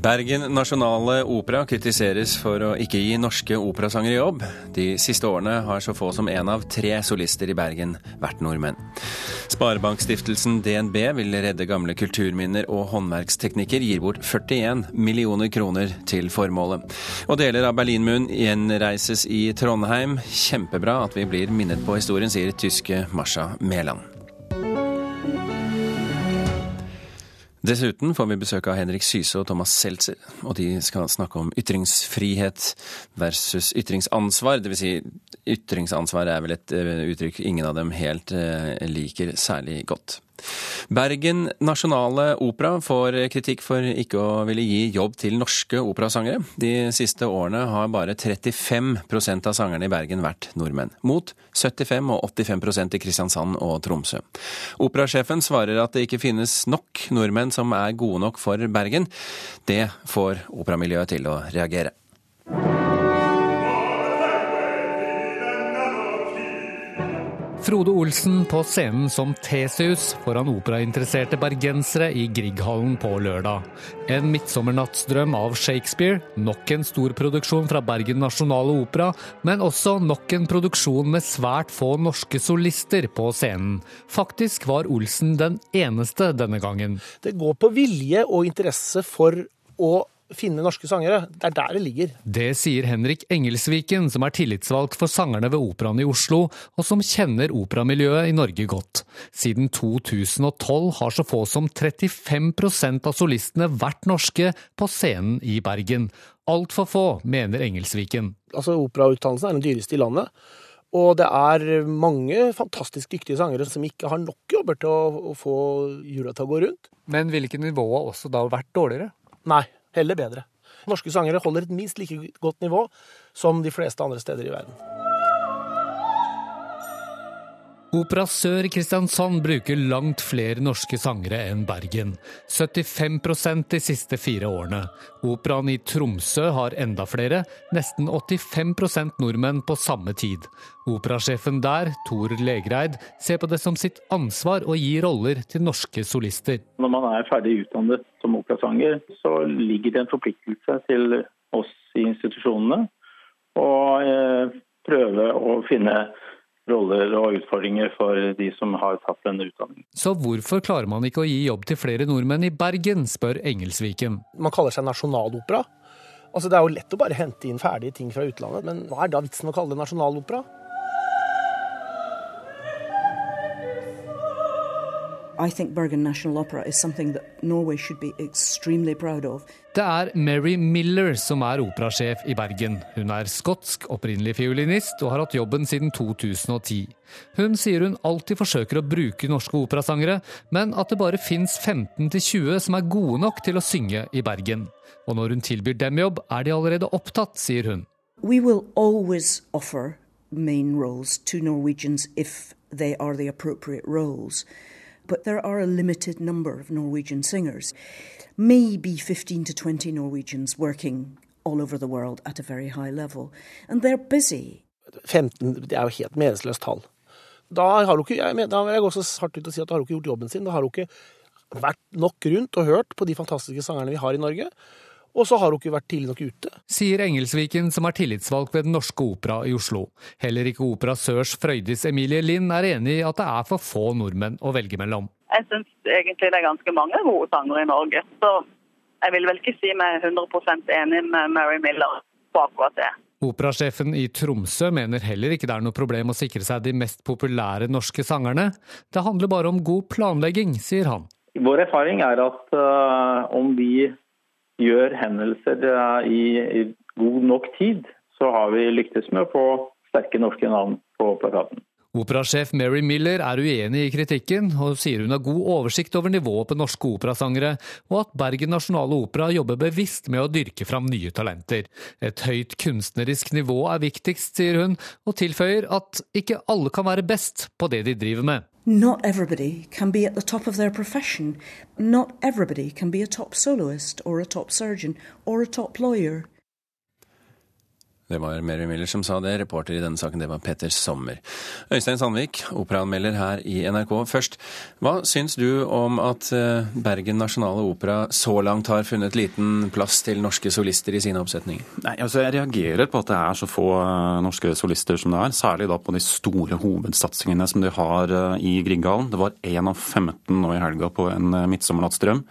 Bergen Nasjonale Opera kritiseres for å ikke gi norske operasangere jobb. De siste årene har så få som én av tre solister i Bergen vært nordmenn. Sparebankstiftelsen DNB vil redde gamle kulturminner og håndverksteknikker, gir bort 41 millioner kroner til formålet. Og deler av Berlinmuren gjenreises i Trondheim. Kjempebra at vi blir minnet på historien, sier tyske Masha Mæland. Dessuten får vi besøk av Henrik Syse og Thomas Seltzer, og de skal snakke om ytringsfrihet versus ytringsansvar. Dvs. Si, ytringsansvar er vel et eh, uttrykk ingen av dem helt eh, liker særlig godt. Bergen Nasjonale Opera får kritikk for ikke å ville gi jobb til norske operasangere. De siste årene har bare 35% av sangerne i Bergen vært nordmenn, mot 75 og 85% i Kristiansand og Tromsø. Operasjefen svarer at det ikke finnes nok nordmenn som er gode nok for Bergen. Det får operamiljøet til å reagere. Frode Olsen på scenen som Tesius foran operainteresserte bergensere i Grieghallen på lørdag. En midtsommernattsdrøm av Shakespeare, nok en stor produksjon fra Bergen Nasjonale Opera, men også nok en produksjon med svært få norske solister på scenen. Faktisk var Olsen den eneste denne gangen. Det går på vilje og interesse for å finne norske sangere. Det er der det ligger. Det sier Henrik Engelsviken, som er tillitsvalgt for sangerne ved Operaen i Oslo, og som kjenner operamiljøet i Norge godt. Siden 2012 har så få som 35% av solistene vært norske på scenen i Bergen. Altfor få, mener Engelsviken. Altså, Operautdannelsen er den dyreste i landet. Og det er mange fantastisk dyktige sangere som ikke har nok jobber til å, å få hjula til å gå rundt. Men ville ikke nivået også da vært dårligere? Nei, heller bedre. Norske sangere holder et minst like godt nivå som de fleste andre steder i verden. Opera Sør Kristiansand bruker langt flere norske sangere enn Bergen. 75% de siste fire årene. Operaen i Tromsø har enda flere, nesten 85% nordmenn på samme tid. Operasjefen der, Tor Legreid, ser på det som sitt ansvar å gi roller til norske solister. Når man er ferdig utdannet som operasanger, så ligger det en forpliktelse til oss i institusjonene å eh, prøve å finne roller og utfordringer for de som har tatt denne utdanningen. Så hvorfor klarer man ikke å gi jobb til flere nordmenn i Bergen, spør Engelsviken. Man kaller seg nasjonalopera. Altså, det er jo lett å bare hente inn ferdige ting fra utlandet, men hva er da vitsen å kalle det nasjonalopera? Det er Mary Miller som er operasjef i Bergen. Hun er skotsk, opprinnelig fiolinist, og har hatt jobben siden 2010. Hun sier hun alltid forsøker å bruke norske operasangere, men at det bare fins 15-20 som er gode nok til å synge i Bergen. Og når hun tilbyr dem jobb, er de allerede opptatt, sier hun. We will always offer main roles to Norwegians if they are the appropriate roles but there are a limited number of Norwegian singers. Maybe 15 to 20 Norwegians working all over the world at a very high level. And they're busy. 15 det er jo helt meningsløst tall. Da har hun ikke, jeg, da vil jeg gå så hardt ut og si at da har hun ikke gjort jobben sin. Da har hun ikke vært nok rundt og hørt på de fantastiske sangerne vi har i Norge. Og så har hun ikke vært tidlig nok ute. Sier Engelsviken, som er tillitsvalgt ved Den Norske Opera i Oslo. Heller ikke Opera Sørs Frøydis Emilie Lind er enig i at det er for få nordmenn å velge mellom. Jeg syns egentlig det er ganske mange gode sangere i Norge. Så jeg vil vel ikke si meg 100% enig med Mary Miller på akkurat det. Operasjefen i Tromsø mener heller ikke det er noe problem å sikre seg de mest populære norske sangerne. Det handler bare om god planlegging, sier han. Vår erfaring er at uh, om vi gjør hendelser i god nok tid, så har vi lyktes med å få sterke norske navn på plakaten. Operasjef Mary Miller er uenig i kritikken, og sier hun har god oversikt over nivået på norske operasangere, og at Bergen Nasjonale Opera jobber bevisst med å dyrke fram nye talenter. Et høyt kunstnerisk nivå er viktigst, sier hun, og tilføyer at ikke alle kan være best på det de driver med. Not everybody can be at the top of their profession. Not everybody can be a top soloist or a top surgeon or a top lawyer. Det var Mary Miller som sa det. Reporter i denne saken, det var Petter Sommer. Øystein Sandvik, operaanmelder her i NRK. Først, hva syns du om at eh, Bergen Nasjonale Opera så langt har funnet liten plass til norske solister i sine oppsetninger? Nei, altså Jeg reagerer på at det er så få eh, norske solister som det er. Særlig da på de store hovedsatsingene som de har eh, i Grieghallen. Det var én av 15 nå i helga på en midtsommernattsdrøm.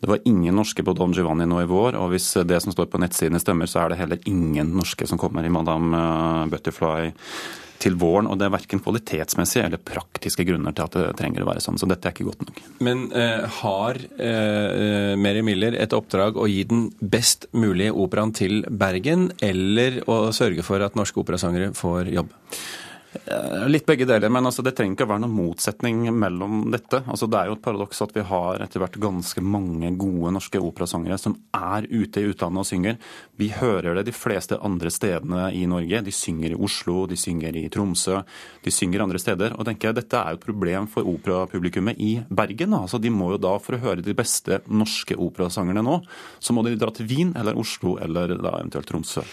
Det var ingen norske på Don Giovanni nå i vår, og hvis det som står på nettsidene stemmer, så er det heller ingen norske som kommer i Madame eh, Butterfly til våren. Og det er verken kvalitetsmessige eller praktiske grunner til at det trenger å være sånn. Så dette er ikke godt nok. Men eh, har eh, Mary Miller et oppdrag å gi den best mulige operaen til Bergen, eller å sørge for at norske operasangere får jobb? Eh, litt begge deler, men altså, det trenger ikke å være noen motsetning mellom dette. Altså, det er jo et paradoks at vi har etter hvert ganske mange gode norske operasangere som er ute i utlandet og synger. Vi hører det de fleste andre stedene i Norge. De synger i Oslo, de synger i Tromsø, de synger andre steder. Og tenker jeg, Dette er jo et problem for operapublikummet i Bergen. Altså, de må jo da, For å høre de beste norske operasangerne nå, så må de dra til Wien eller Oslo eller da eventuelt Tromsø.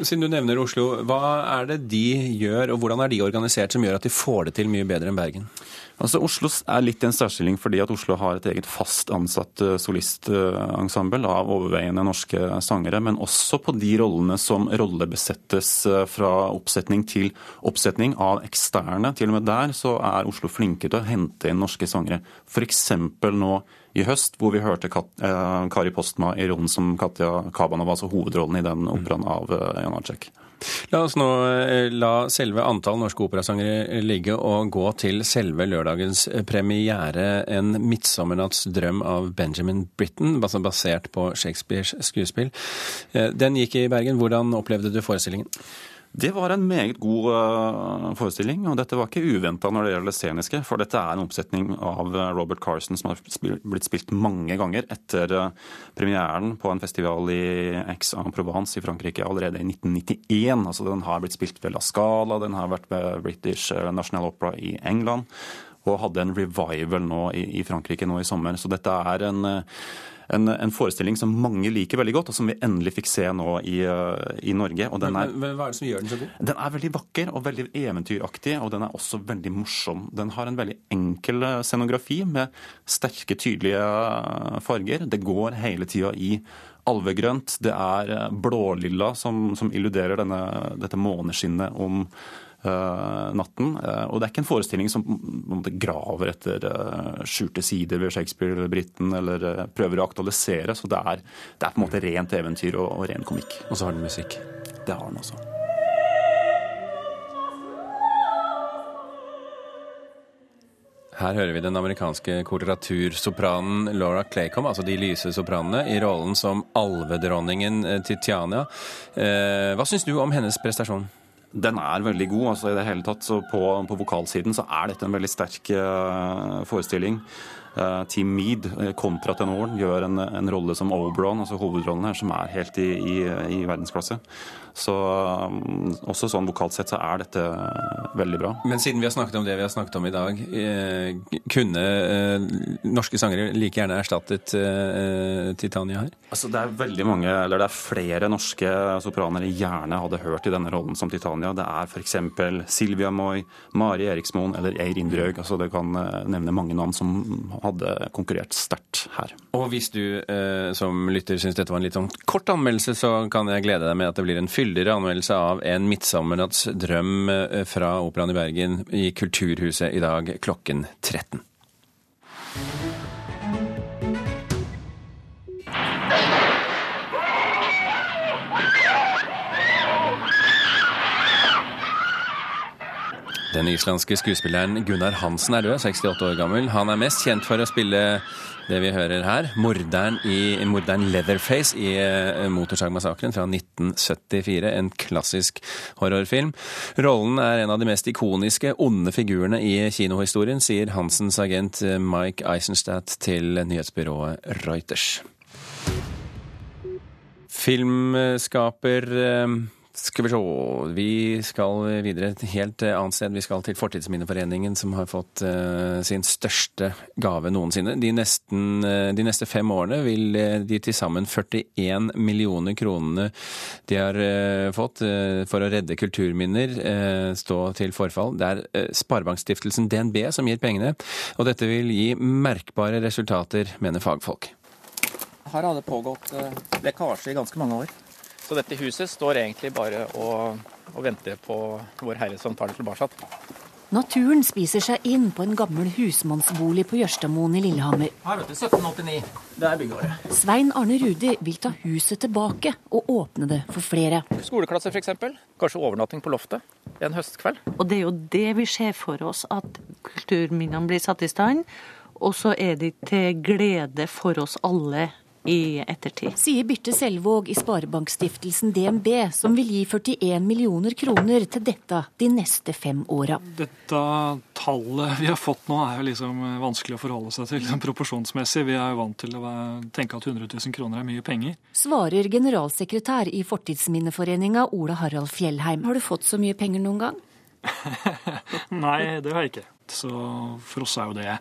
Siden du nevner Oslo, hva er det de gjør, og hvordan er de organisert som gjør at de får det til mye bedre enn Bergen? Altså Oslo er litt i en særstilling fordi at Oslo har et eget fast ansatt eh, solistensemble av overveiende norske sangere, men også på de rollene som rollebesettes eh, fra oppsetning til oppsetning av eksterne. Til og med der så er Oslo flinke til å hente inn norske sangere. F.eks. nå i høst, hvor vi hørte Kat eh, Kari Postma i rollen som Katja Kabanova, altså hovedrollen i den operaen av eh, Janacek. La oss nå eh, la selve antall norske operasangere ligge og gå til selve lørdagens premiere, en 'Midtsommernattsdrøm' av Benjamin Britten, basert på Shakespeares skuespill. Eh, den gikk i Bergen. Hvordan opplevde du forestillingen? Det var en meget god uh, forestilling, og dette var ikke uventa når det gjelder det sceniske. For dette er en oppsetning av uh, Robert Carson som har blitt spilt mange ganger etter uh, premieren på en festival i Aix-en-Provence i Frankrike allerede i 1991. Altså Den har blitt spilt ved La Scala, den har vært ved British National Opera i England, og hadde en revival nå i Frankrike nå i sommer. Så dette er en en, en, forestilling som mange liker veldig godt, og som vi endelig fikk se nå i, eh, i Norge. Er, Hva er det som gjør den så god? Den er veldig vakker og veldig eventyraktig, og den er også veldig morsom. Den har en veldig enkel eh, scenografi med sterke, tydelige eh, farger. Det går hele tida i alvegrønt. Det er blålilla som, som illuderer denne, dette måneskinnet om natten. Eh, og det er ikke en forestilling som graver etter eh, skjulte sider ved Shakespeare eller Britten, eller prøver å aktualisere. Så det er, det er, på en måte rent eventyr og, og ren komikk. Og så har den musikk. Det har den også. Her hører vi den amerikanske koloratursopranen Laura Claycom, altså de lyse sopranene, i rollen som alvedronningen Titiania. Hva syns du om hennes prestasjon? Den er veldig god. altså i det hele tatt. Så på, på vokalsiden så er dette en veldig sterk uh, forestilling. Uh, Team Mead, kontra tenoren gjør en, en, rolle som Oberon, altså hovedrollen her, som er helt i, i, i verdensklasse. Så um, også sånn vokalt sett så er dette veldig bra. Men siden vi har snakket om det vi har snakket om i dag, eh, kunne eh, norske sangere like gjerne erstattet eh, Titania her? Altså Det er veldig mange, eller det er flere norske sopranere gjerne hadde hørt i denne rollen som Titania. Det er f.eks. Silvia Moi, Mari Eriksmoen eller Eir Indrøg. Altså det kan nevne mange navn som hadde konkurrert sterkt her. Og hvis du som lytter syns dette var en litt sånn kort anmeldelse, så kan jeg glede deg med at det blir en fyll fyldigere anmeldelse av En midtsommernatts drøm eh, fra Operaen i Bergen i Kulturhuset i dag klokken 13. Den islandske skuespilleren Gunnar Hansen er død, 68 år gammel. Han er mest kjent for å spille det vi hører her, morderen, i, morderen Leatherface i uh, Motorsagmassakren fra 1974. En klassisk horrorfilm. Rollen er en av de mest ikoniske, onde figurene i kinohistorien, sier Hansens agent eh, Mike Eisenstadt til nyhetsbyrået Reuters. Filmskaper uh, Skal vi se Vi skal videre et helt eh, annet sted. Vi skal til Fortidsminneforeningen, som har fått uh, sin største gave noensinne. De, nesten, uh, de, neste fem årene vil de til sammen 41 millioner kronene de har fått for å redde kulturminner, stå til forfall. Det er Sparebankstiftelsen DNB som gir pengene, og dette vil gi merkbare resultater, mener fagfolk. Her har det pågått lekkasje i ganske mange år. Så dette huset står egentlig bare og, og venter på Vår Herre som tar det tilbake. Naturen spiser seg inn på en gammel husmannsbolig på Jørstadmoen i Lillehammer. Her vet du, 1789. Det er byggeåret. Svein Arne Rudi vil ta huset tilbake og åpne det for flere. Skoleklasser f.eks. Kanskje overnatting på loftet en høstkveld. Og det er jo det vi ser for oss, at kulturminnene blir satt i stand. Og så er de til glede for oss alle i ettertid. Sier Birte Selvåg i Sparebankstiftelsen DNB, som vil gi 41 millioner kroner til dette de neste fem åra. Dette tallet vi har fått nå er jo liksom vanskelig å forholde seg til liksom proporsjonsmessig. Vi er jo vant til å tenke at 100 000 kroner er mye penger. Svarer generalsekretær i Fortidsminneforeninga Ola Harald Fjellheim. Har du fått så mye penger noen gang? Nei, det har jeg ikke. Så for oss er jo det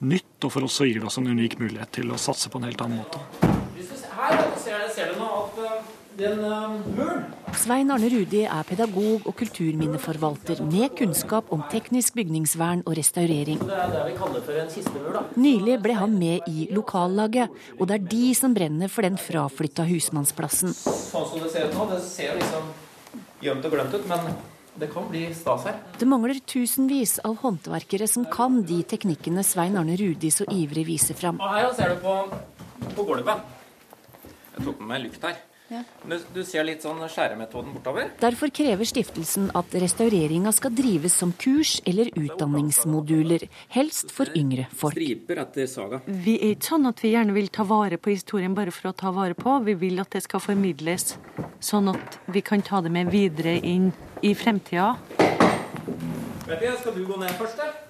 nytt, og for oss så gir det oss en unik mulighet til å satse på en helt annen måte. Her ser, ser du nå at eh, den uh, muren Svein Arne Rudi er pedagog og kulturminneforvalter med kunnskap om teknisk bygningsvern og restaurering. Er. Nylig ble han med i lokallaget, og det er de som brenner for den fraflytta husmannsplassen. Sånn som det ser ut nå, det ser liksom gjemt og glemt ut, men det kan bli stas her. Det mangler tusenvis av håndverkere som kan de teknikkene Svein Arne Rudi så ivrig viser fram. Og her ser du på, på gulvet. Jeg tok med meg luft her. Ja. Du, du, ser litt sånn skjæremetoden bortover. Derfor krever stiftelsen at restaureringa skal drives som kurs eller utdanningsmoduler. Helst for yngre folk. Striper etter saga. Vi er ikke sånn at vi gjerne vil ta vare på historien bare for å ta vare på. Vi vil at det skal formidles, sånn at vi kan ta det med videre inn i fremtida. Vet du, skal du gå ned først, eller?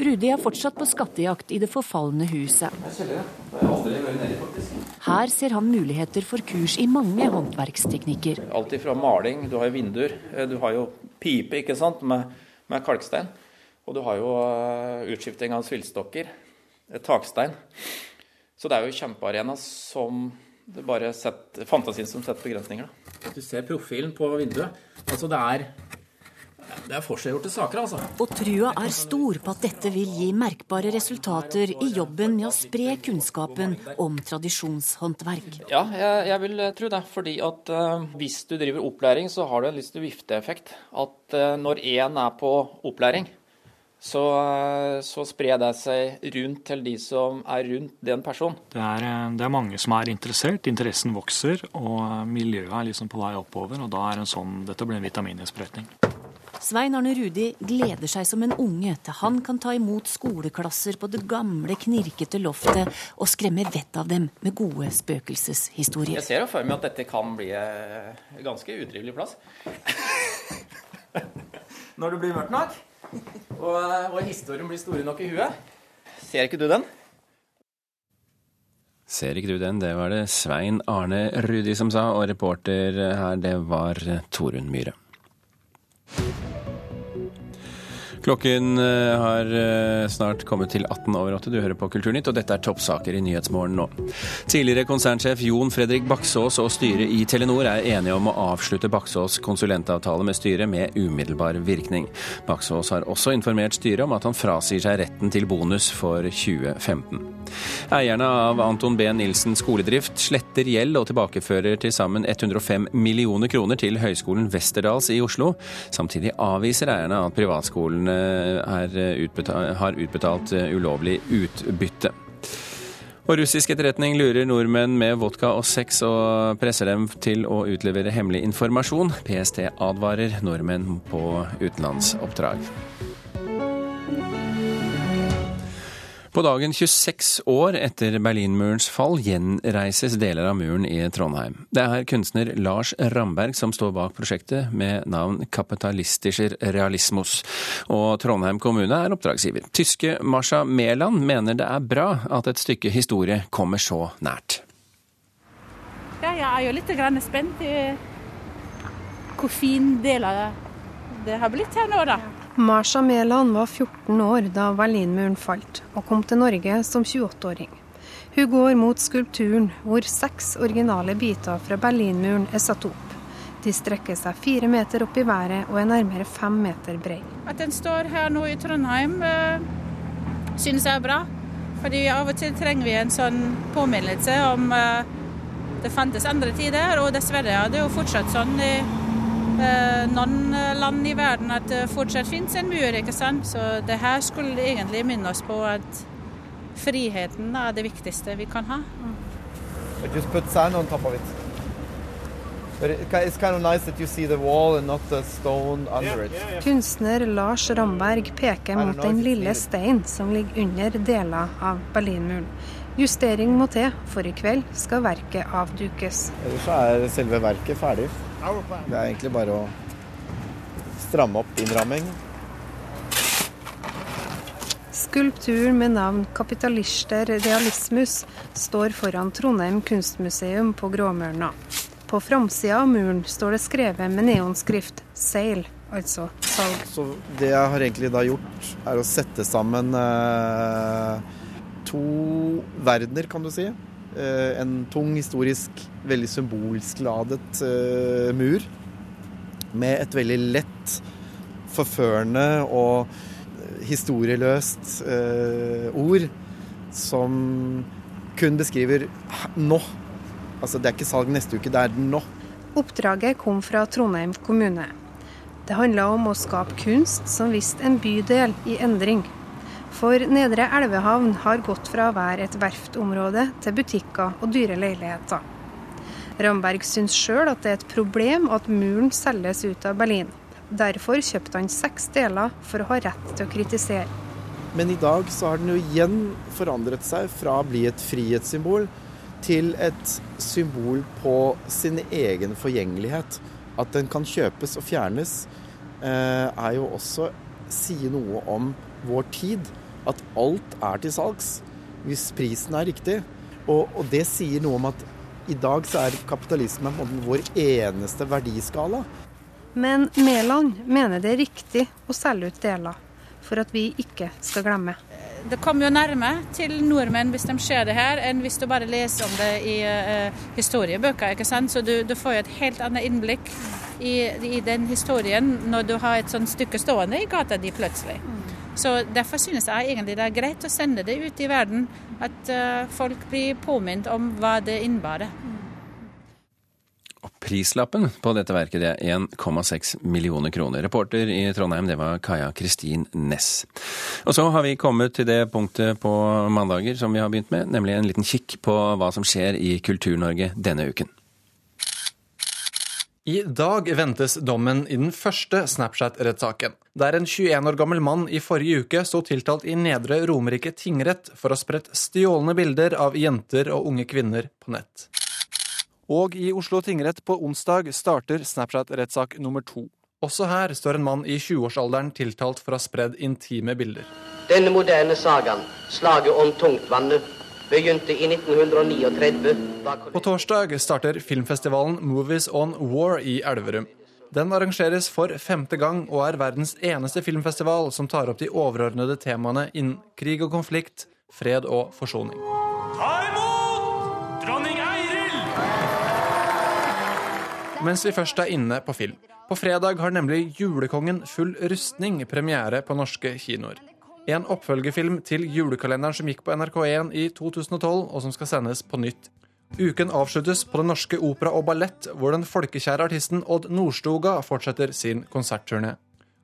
Rudi er fortsatt på skattejakt i det forfalne huset. Her ser han muligheter for kurs i mange håndverksteknikker. Alt ifra maling, du har jo vinduer, eh, du har jo pipe ikke sant, med, med kalkstein. Og du har jo uh, utskifting av svillstokker, takstein. Så det er jo kjempearena som det er bare sett, fantasien som setter begrensninger. Da. Du ser profilen på vinduet. Altså det er det er forseggjorte saker, altså. Og trua er stor på at dette vil gi merkbare resultater i jobben med å spre kunnskapen om tradisjonshåndverk. Ja, jeg, jeg vil eh, tro det. Fordi at uh, hvis du driver opplæring, så har du en litt vifteeffekt. At uh, når én er på opplæring, så, uh, så, sprer det seg rundt til de som er rundt den personen. Det er, det er, mange som er interessert. Interessen vokser, og miljøet er liksom på vei oppover. Og da er en sånn Dette blir en vitamininnsprøytning. Svein Arne Rudi gleder seg som en unge til han kan ta imot skoleklasser på det gamle, knirkete loftet og skremme vettet av dem med gode spøkelseshistorier. Jeg ser jo for meg at dette kan bli en eh, ganske utrivelig plass. Når det blir mørkt nok, og, eh, og historien blir store nok i huet. Ser ikke du den? Ser ikke du den? Det var det Svein Arne Rudi som sa, og reporter her, det var Torunn Myhre. Klokken eh, har eh, snart kommet til 18 over 8. Du hører på Kulturnytt, og dette er toppsaker i Nyhetsmorgen nå. Tidligere konsernsjef Jon Fredrik Baksås og styret i Telenor er enige om å avslutte Baksås konsulentavtale med styret med umiddelbar virkning. Baksås har også informert styret om at han frasier seg retten til bonus for 2015. Eierne av Anton B. Nilsen skoledrift sletter gjeld og tilbakefører til sammen 105 millioner kroner til Høgskolen Westerdals i Oslo. Samtidig avviser eierne at privatskolen utbetalt, har utbetalt eh, ulovlig utbytte. Og russisk etterretning lurer nordmenn med vodka og sex og presser dem til å utlevere hemmelig informasjon. PST advarer nordmenn på utenlandsoppdrag. På dagen 26 år etter Berlinmurens fall gjenreises deler av muren i Trondheim. Det er kunstner Lars Ramberg som står bak prosjektet med navn Kapitalistischer Realismus, og Trondheim kommune er oppdragsgiver. Tyske Marsha Mæland mener det er bra at et stykke historie kommer så nært. Ja, jeg er jo litt spent. hvor fin del av det har blitt her nå, da. Marsha Mæland var 14 år da Berlinmuren falt, og kom til Norge som 28-åring. Hun går mot skulpturen hvor seks originale biter fra Berlinmuren er satt opp. De strekker seg fire meter opp i været og er nærmere fem meter brei. At den står her nå i Trondheim, øh, synes jeg er bra. Fordi av og til trenger vi en sånn påminnelse om øh, det fantes andre tider. Og dessverre er det jo fortsatt sånn i noen land i verden at det fortsatt finnes en mur. ikke sant? Så det her skulle egentlig minne oss på at friheten er det viktigste vi kan ha. Just put sand on top of it. But it's kind of nice that you see the wall and not the stone under it. Kunstner Lars Ramberg peker mot den lille steinen som ligger under deler av Berlinmuren. Justering må til, for i kveld skal verket avdukes. Ellers så er selve verket ferdig. Det er egentlig bare å stramme opp innramming. Skulpturen med navn 'Kapitalister realismus' står foran Trondheim kunstmuseum på Gråmørna. På framsida av muren står det skrevet med neonskrift 'Seil', altså salg. Så det jeg har egentlig da gjort, er å sette sammen eh, to verdener, kan du si. Eh, en tung, historisk, veldig symbolsk ladet eh, mur. Med et veldig lett, forførende og historieløst eh, ord som kun beskriver nå. Altså det er ikke salg neste uke, det er nå. Oppdraget kom fra Trondheim kommune. Det handla om å skape kunst som viste en bydel i endring. For Nedre Elvehavn har gått fra å være et verftområde til butikker og dyre leiligheter. Ramberg syns sjøl at det er et problem at muren selges ut av Berlin. Derfor kjøpte han seks deler for å ha rett til å kritisere. Men i dag så har den jo igjen forandret seg fra å bli et frihetssymbol til et symbol på sin egen forgjengelighet. At den kan kjøpes og fjernes, eh, er jo også sier noe om vår tid. At alt er til salgs hvis prisen er riktig. Og, og det sier noe om at i dag så er kapitalismen vår eneste verdiskala. Men Mæland mener det er riktig å selge ut deler, for at vi ikke skal glemme. Det kommer jo nærme til nordmenn hvis de ser det her, enn hvis du bare leser om det i uh, historiebøker. ikke sant? Så du, du, får jo et helt annet innblikk i, i, den historien når du har et sånt stykke stående i gata di plutselig. Så Derfor synes jeg egentlig det er greit å sende det ut i verden, at uh, folk blir påminnet om hva det innebærer. Prislappen på dette verket er 1,6 millioner kroner. Reporter i Trondheim det var Kaja Kristin Næss. Og så har vi kommet til det punktet på mandager som vi har begynt med, nemlig en liten kikk på hva som skjer i Kultur-Norge denne uken. I dag ventes dommen i den første Snapchat-rettssaken, der en 21 år gammel mann i forrige uke sto tiltalt i Nedre Romerike tingrett for å ha spredt stjålne bilder av jenter og unge kvinner på nett. Og i Oslo tingrett på onsdag starter Snapchat-rettssak nummer to. Også her står en mann i 20-årsalderen tiltalt for å ha spredd intime bilder. Denne moderne sagaen, slaget om tungtvannet, begynte i 1939. På torsdag starter filmfestivalen Movies on War i Elverum. Den arrangeres for femte gang og er verdens eneste filmfestival som tar opp de overordnede temaene innen krig og konflikt, fred og forsoning. Ta imot dronning Eiril! Mens vi først er inne på film. På fredag har nemlig Julekongen full rustning premiere på norske kinoer. En oppfølgerfilm til julekalenderen som gikk på NRK1 i 2012, og som skal sendes på nytt. Uken avsluttes på Den Norske Opera og Ballett, hvor den folkekjære artisten Odd Nordstoga fortsetter sin konsertturné.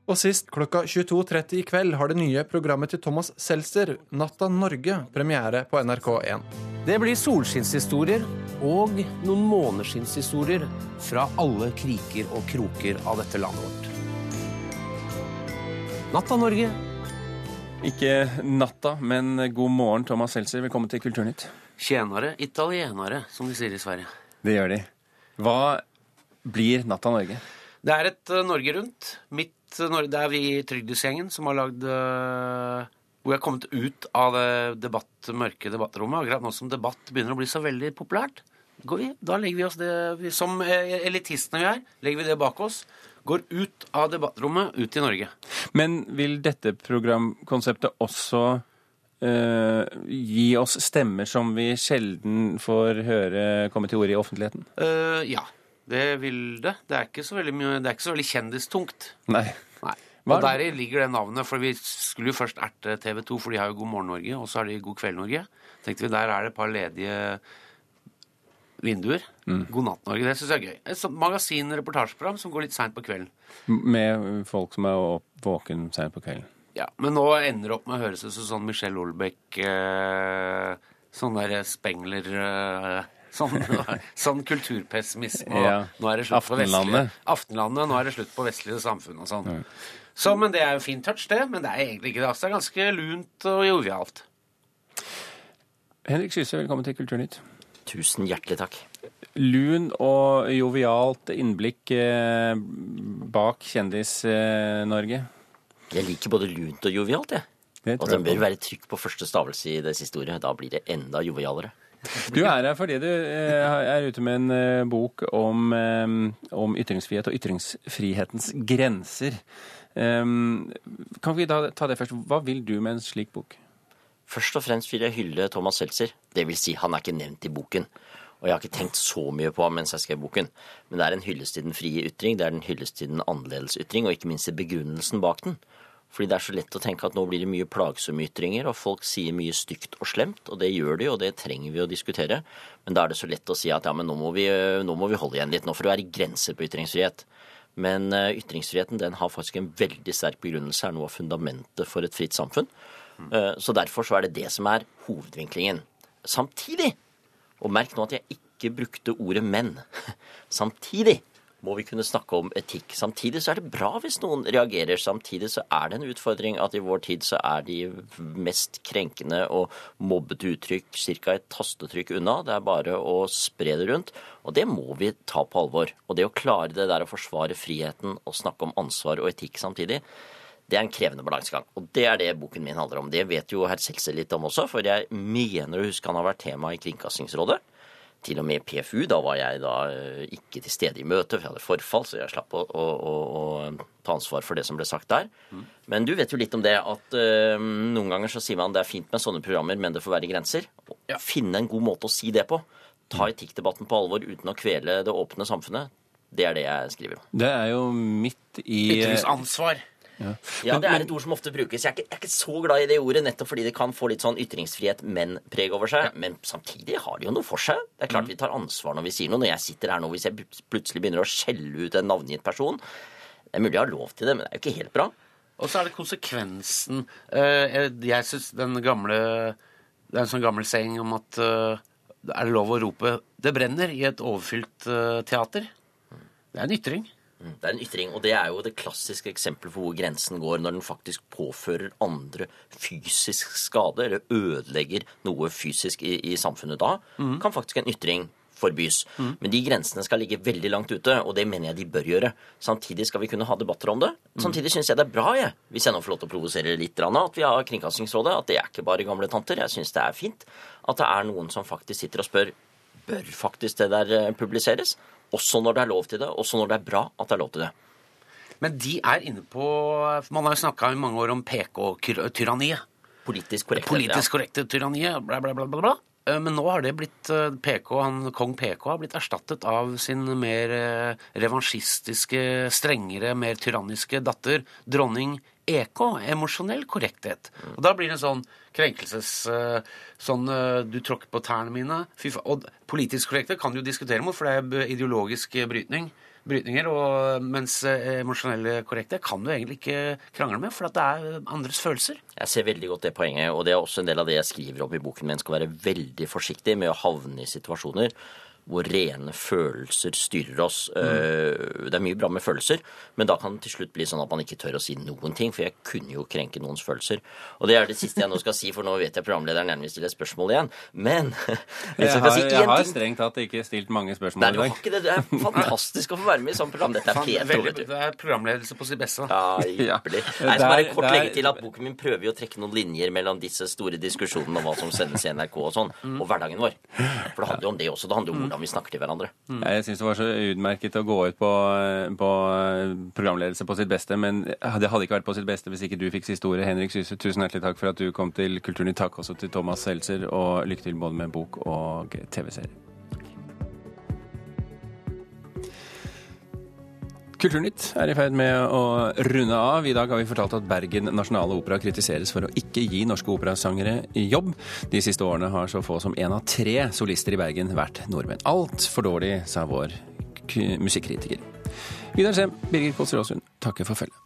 Og sist klokka 22.30 i kveld har det nye programmet til Thomas Seltzer, Natta Norge, premiere på NRK1. Det blir solskinnshistorier og noen måneskinnshistorier fra alle kriker og kroker av dette landet vårt. Natta Norge. Ikke natta, men god morgen, Thomas Seltzer. Velkommen til Kulturnytt. Tjenere italienere, som de sier i Sverige. Det gjør de. Hva blir Natta Norge? Det er et uh, Norge Rundt. Mitt Norge, Det er vi i Trygdesgjengen som har lagd uh, Hvor jeg har kommet ut av det debatt, mørke debattrommet. Akkurat nå som debatt begynner å bli så veldig populært, går vi, da legger vi oss det Som eh, elitistene vi er, legger vi det bak oss. Går ut av debattrommet, ut til Norge. Men vil dette programkonseptet også uh, gi oss stemmer som vi sjelden får høre komme til orde i offentligheten? Uh, ja, det vil det. Det er ikke så veldig, mye, det er ikke så veldig kjendistungt. Nei. Nei. Og deri der ligger det navnet, for vi skulle jo først erte TV 2, for de har jo God morgen Norge, og så har de God kveld Norge. Tenkte vi, der er det et par ledige vinduer. God natt Norge, det syns jeg er gøy. Et sånt magasin-reportasjeprogram som går litt seint på kvelden. Med folk som er opp- våken sent på kvelden. Ja, Men nå ender det opp med å høres ut som sånn Michelle Olbeck eh, Sånn der Spengler eh, Sånn, sånn kulturpessimisme. og Ja. Nå er det slutt på Aftenlandet. vestlige Aftenlandet. Nå er det slutt på vestlige samfunn og sånn. Så, men Det er jo fin touch, det. Men det er egentlig ikke det. Altså, det er ganske lunt og jovialt. Henrik Syse, velkommen til Kulturnytt. Tusen hjertelig takk. Lun og jovialt innblikk eh, bak Kjendis-Norge. Jeg liker både lunt og jovialt, jeg. Det Og det bør være trykk på første stavelse i det siste ordet. Da blir det enda jovialere. Du er her fordi du eh, er ute med en eh, bok om, om ytringsfrihet og ytringsfrihetens grenser. Kan vi ta det først? Hva vil du med en slik bok? Først og fremst vil jeg hylle Thomas Seltzer. Det vil si, han er ikke nevnt i boken. Og jeg har ikke tenkt så mye på ham mens jeg skrev boken. Men det er en hyllest til den frie ytring, det er en hyllest til den annerledes ytring, og ikke minst til begrunnelsen bak den. Fordi det er så lett å tenke at nå blir det mye plagsomme ytringer, og folk sier mye stygt og slemt, og det gjør de, og det trenger vi å diskutere. Men da er det så lett å si at ja, men nå må vi, nå må vi holde igjen litt, nå får det være grenser på ytringsfrihet. Men eh, ytringsfriheten den har faktisk en veldig sterk begrunnelse, er noe av fundamentet for et fritt samfunn. Eh, Så derfor så er det det som er hovedvinklingen. Samtidig, og merk nå at jeg ikke brukte ordet menn, samtidig må vi kunne snakke om etikk. Samtidig så er det bra hvis noen reagerer. Samtidig så er det en utfordring at i vår tid så er de mest krenkende og mobbete uttrykk ca. et tastetrykk unna. Det er bare å spre det rundt. Og det må vi ta på alvor. Og det å klare det der å forsvare friheten og snakke om ansvar og etikk samtidig, det er en krevende balansegang. Og det er det boken min handler om. Det vet jo herr Seltzer litt om også, for jeg mener å huske han har vært tema i Kringkastingsrådet. Til og med PFU. Da var jeg da eh, ikke til stede i møtet, for jeg hadde forfall, så jeg slapp å, å, å, å ta ansvar for det som ble sagt der. Men du vet jo litt om det at uh, noen ganger så sier man det er fint med sånne programmer, men det får være grenser. Finne en god måte å si det på. Ta etikkdebatten på alvor uten å kvele det åpne samfunnet. Det er det jeg skriver om. Det er jo midt i Ytringsansvar. Ja. Ja, det er et ord som ofte brukes. Jeg er, ikke, jeg er ikke så glad i det ordet, nettopp fordi det kan få litt sånn ytringsfrihet, men-preg over seg. Men samtidig har det jo noe for seg. Det er klart vi tar ansvar når vi sier noe. Når jeg sitter her nå, hvis jeg plutselig begynner å skjelle ut en navngitt person Det er mulig jeg har lov til det, men det er jo ikke helt bra. Og så er det konsekvensen. Eh, Jeg syns den gamle Det er en sånn gammel saying om at eh, er det lov å rope 'det brenner' i et overfylt eh, teater? Det er en ytring. Det er en ytring, og det er jo det klassiske eksempelet for hvor grensen går når den faktisk påfører andre fysisk skade, eller ødelegger noe fysisk i, i samfunnet da, kan faktisk en ytring forbys. Men de grensene skal ligge veldig langt ute, og det mener jeg de bør gjøre. Samtidig skal vi kunne ha debatter om det. Samtidig syns jeg det er bra, jeg, hvis jeg nå får lov til å provosere litt, at vi har Kringkastingsrådet, at det er ikke bare gamle tanter. Jeg syns det er fint at det er noen som faktisk sitter og spør bør faktisk det der eh, publiseres. Også når det er lov til det, også når det er bra at det er lov til det. Men de er inne på Man har jo snakka i mange år om PK-tyranniet. Politisk korrekte. Politisk korrekte tyranniet, bla, bla, bla, bla. Eh, Men nå har det blitt eh, PK, han, Kong PK har blitt erstattet av sin mer eh, revansjistiske, strengere, mer tyranniske datter, dronning EK. Emosjonell korrekthet. Og da blir det en sånn krenkelses... eh, Sånn eh, du tråkker på tærne mine. Og politisk korrekte kan du jo diskutere mot, for det er ideologisk brytning. Brytninger, og, mens eh, emosjonelle korrekte kan du egentlig ikke krangle med, for det er andres følelser. Jeg ser veldig godt det poenget, og det er også en del av det jeg skriver opp i boken min. skal være veldig forsiktig med å havne i situasjoner hvor rene følelser styrer oss. Mm. Det er mye bra med følelser, men da kan det til slutt bli sånn at man ikke tør å si noen ting, for jeg kunne jo krenke noens følelser. Og det er det siste jeg nå skal si, for nå vet jeg programlederen gjerne vil stille spørsmål igjen. Men jeg Jeg har, si jeg har strengt tatt ikke stilt mange spørsmål Nei, i dag. ikke det. Det er fantastisk å få være med i sånt program. Dette er Fan, P2, veldig- vet du. Det er programledelse på sitt beste. Ja, ypperlig. Jeg skal bare kort legge til at boken min prøver jo å trekke noen linjer mellom disse store diskusjonene om hva som sendes i NRK og sånn, Mm. og hverdagen vår. For det handler jo om det også. Det handler jo om hvordan hvordan vi snakker til hverandre. Jeg syns det var så utmerket å gå ut på, på programledelse på sitt beste, men det hadde ikke vært på sitt beste hvis ikke du fikk siste ordet. Henrik Syse, tusen hjertelig takk for at du kom til Kulturnytt. Takk også til Thomas Seltzer, og lykke til både med bok og TV-serie. Kulturnytt er i ferd med å runde av. I dag har vi fortalt at Bergen Nasjonale Opera kritiseres for å ikke gi norske operasangere jobb. De siste årene har så få som én av tre solister i Bergen vært nordmenn. Altfor dårlig, sa vår musikkritiker. Vidar Sem, Birger Kåss Råsund takker for følget.